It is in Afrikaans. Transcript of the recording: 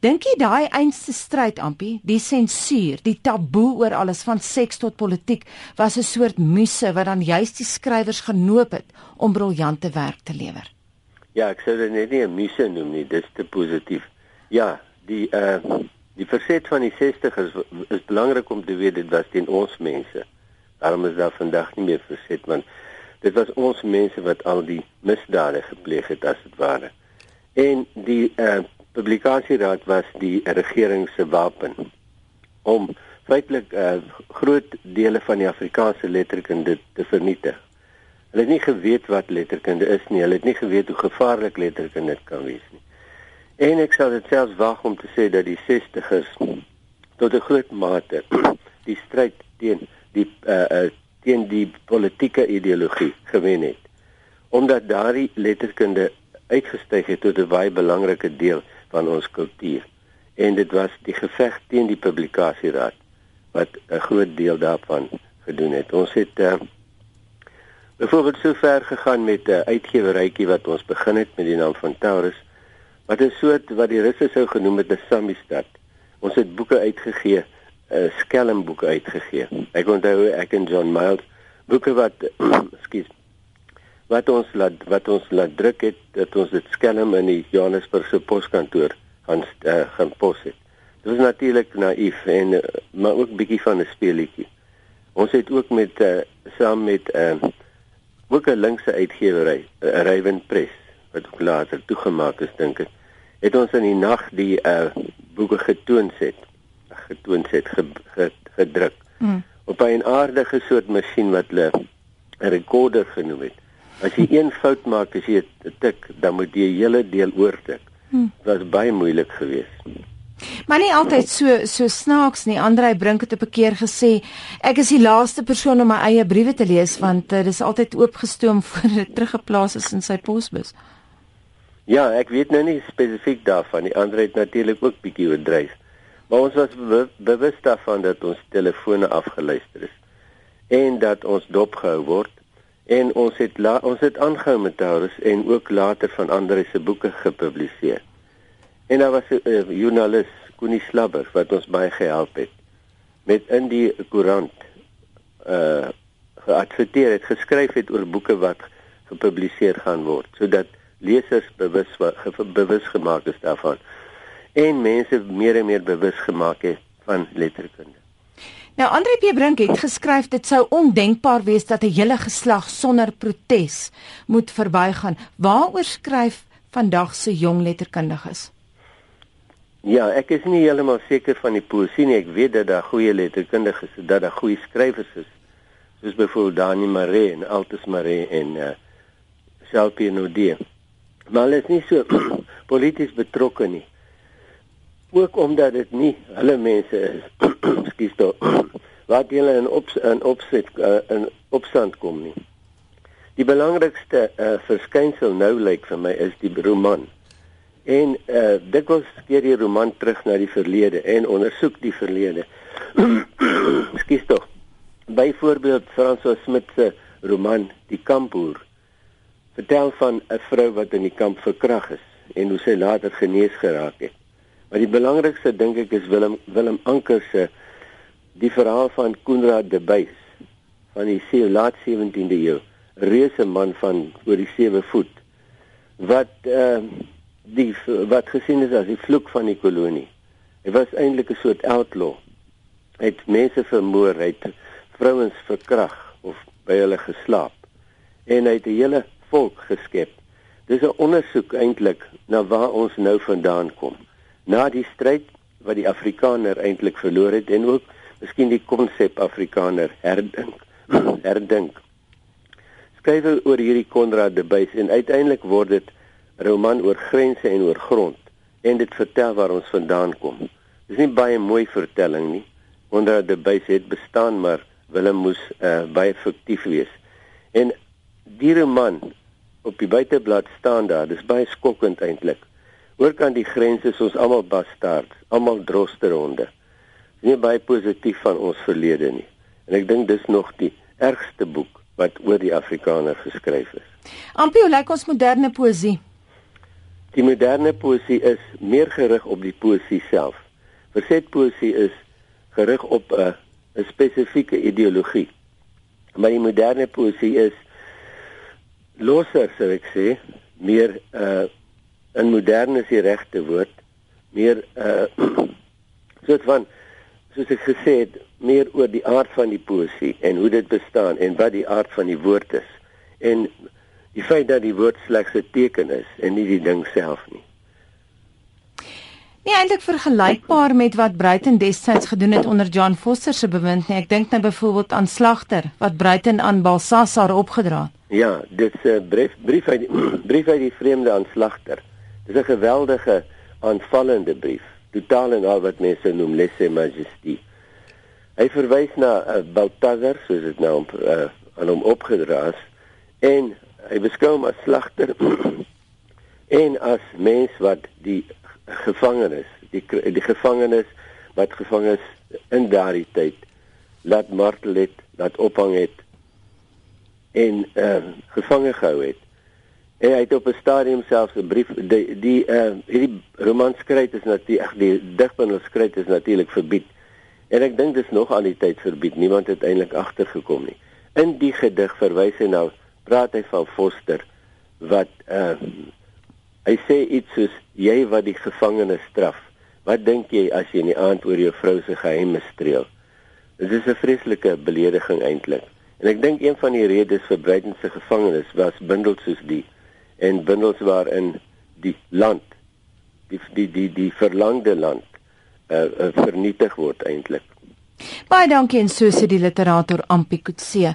Dink jy daai einste stryd ampie, die sensuur, die taboe oor alles van seks tot politiek was 'n soort muse wat dan juist die skrywers genoop het om briljante werk te lewer? Ja, ek sou dit net nie 'n muse noem nie, dis te positief. Ja, die uh die verset van die 60's is, is belangrik om te weet dit was teen ons mense. Daarom is daar vandag nie meer verset want dit was ons mense wat al die misdade gepleeg het as dit ware. En die uh publikasieraad was die regering se wapen om feitelik uh, groot dele van die Afrikaanse letterkunde te vernietig. Hulle het nie geweet wat letterkunde is nie. Hulle het nie geweet hoe gevaarlik letterkunde kan wees nie. En ek sal dit selfs wag om te sê dat die 60's tot 'n groot mate die stryd teen die uh, uh, teen die politieke ideologie gewen het. Omdat daardie letterkunde uitgestyg het tot 'n baie belangrike deel van ons kultuur. En dit was die geveg teen die publikasieraad wat 'n groot deel daarvan gedoen het. Ons het uh, byvoorbeeld so ver gegaan met 'n uh, uitgewerytjie wat ons begin het met die naam van Taurus wat 'n soort wat die Russe sou genoem het 'n Samistad. Ons het boeke uitgegee, uh, skelmboeke uitgegee. Ek onthou ek en John Miles boeke wat skus wat ons laat wat ons laat druk het dat ons dit skelm in die Johannesburgse poskantoor gaan uh, gaan pos het. Dit was natuurlik naïef en uh, maar ook bietjie van 'n speelietjie. Ons het ook met uh, saam met 'n uh, ook 'n linkse uitgewery, uh, Raven Press wat ook later toegemaak is dink ek. Het ons in die nag die uh, boeke getoon het getoon het ge, ge, gedruk. Mm. Op 'n aardige soort masjien wat hulle 'n rekorder genoem het. As jy een fout maak as jy 'n tik, dan moet jy hele deel oortik. Hmm. Dit was baie moeilik geweest. Maar nie altyd so so snaaks nie. Andrei Brink het op 'n keer gesê, ek is die laaste persoon om my eie briewe te lees want uh, dit is altyd oopgestoom voor dit teruggeplaas is in sy posbus. Ja, ek weet nou nie spesifiek daarvan nie. Andrei het natuurlik ook bietjie oordryf. Maar ons was be bewus daarvan dat ons telefone afgeluister is en dat ons dopgehou word en ons het la, ons het aangehou met Taurus en ook later van ander se boeke gepubliseer. En daar was 'n uh, joernalis, Koenie Slabber, wat ons baie gehelp het met in die koerant uh geadverteer het, geskryf het oor boeke wat gepubliseer gaan word sodat lesers bewus bewus gemaak is daarvan en mense meer en meer bewus gemaak het van letterkunde. Nou Andre P Brink het geskryf dit sou ondenkbaar wees dat 'n hele geslag sonder protes moet verbygaan. Waaroor skryf vandag se jong letterkundiges? Ja, ek is nie heeltemal seker van die poesie nie. Ek weet dat daar goeie letterkundiges is, dat daar goeie skrywers is. Soos byvoorbeeld Dani Maree en Altus Maree en uh Selpie Nodie. Maar hulle is nie so polities betrokke nie ook omdat dit nie hulle mense is skus toe wat hulle in op in opset uh, in opstand kom nie. Die belangrikste uh, verskynsel nou lyk vir my is die roman. En uh, dit was keer die roman terug na die verlede en ondersoek die verlede. Skus toe byvoorbeeld François Smit se roman die kampboer. Vertel van 'n vrou wat in die kamp verkragt is en hoe sy later genees geraak het Maar die belangrikste dink ek is Willem Willem Anker se die verhaal van Koenraad de Buys van die se laat 17de eeu, reuse man van oor die 7 voet wat ehm uh, die wat gesien is as die vloek van die kolonie. Hy was eintlik 'n soort outlaw. Hy het mense vermoor, hy het vrouens verkrag of by hulle geslaap en hy het 'n hele volk geskep. Dis 'n ondersoek eintlik na waar ons nou vandaan kom na die stryd wat die Afrikaner eintlik verloor het en ook miskien die konsep Afrikaner herdink herdink. Skryf oor hierdie Konrad de Buys en uiteindelik word dit 'n roman oor grense en oor grond en dit vertel waar ons vandaan kom. Dis nie baie mooi vertelling nie. Konrad de Buys het bestaan maar Willem moes uh, baie fiktief wees. En die roman op die buiteblad staan daar. Dis baie skokkend eintlik Oor kan die grense soos almal bastaards, almal drosteronde. Nie baie positief van ons verlede nie. En ek dink dis nog die ergste boek wat oor die Afrikaner geskryf is. Ampie, hoe lyk ons moderne poësie? Die moderne poesie is meer gerig op die poesie self. Verset poesie is gerig op 'n 'n spesifieke ideologie. Maar die moderne poesie is losser, sou ek sê, meer uh in moderne is die regte woord, meer uh soort van soos ek gesê het, meer oor die aard van die poesie en hoe dit bestaan en wat die aard van die woord is. En die feit dat die woord slegs 'n teken is en nie die ding self nie. Nie eintlik vergelykbaar met wat Bruiten destyds gedoen het onder John Foster se bewind nie. Ek dink nou byvoorbeeld aan Slagter wat Bruiten aan Balsasar opgedra het. Ja, dit 'n brief brief uit die, brief uit die vreemde aan Slagter. Dis 'n geweldige aanvallende brief, totaal en al wat mense noem lesse majesty. Hy verwys na uh, Baltasar, soos dit nou uh, aan hom opgedra is, en hy beskou hom as slagter en as mens wat die gevangenes, die die gevangenes wat gevang is in daardie tyd laat martel het, laat ophang het en uh, gevange gehou het. En hy het op 'n stadium selfs 'n brief die die uh, hierdie romanskryt is natuurlik die digbundel skryt is natuurlik verbied. En ek dink dis nog aan die tyd verbied. Niemand het eintlik agtergekom nie. In die gedig verwys hy nou praat hy van Foster wat uh hy sê iets soos jy wat die gevangene straf. Wat dink jy as jy in die aand oor jou vrou se geheime streel? Dit is 'n vreeslike belediging eintlik. En ek dink een van die redes vir Breiten se gevangenes was bundels soos die en bundels waarin die land die die die die verlangde land uh, uh, vernietig word eintlik. Baie dankie en so sê die literator Ampie Kutse.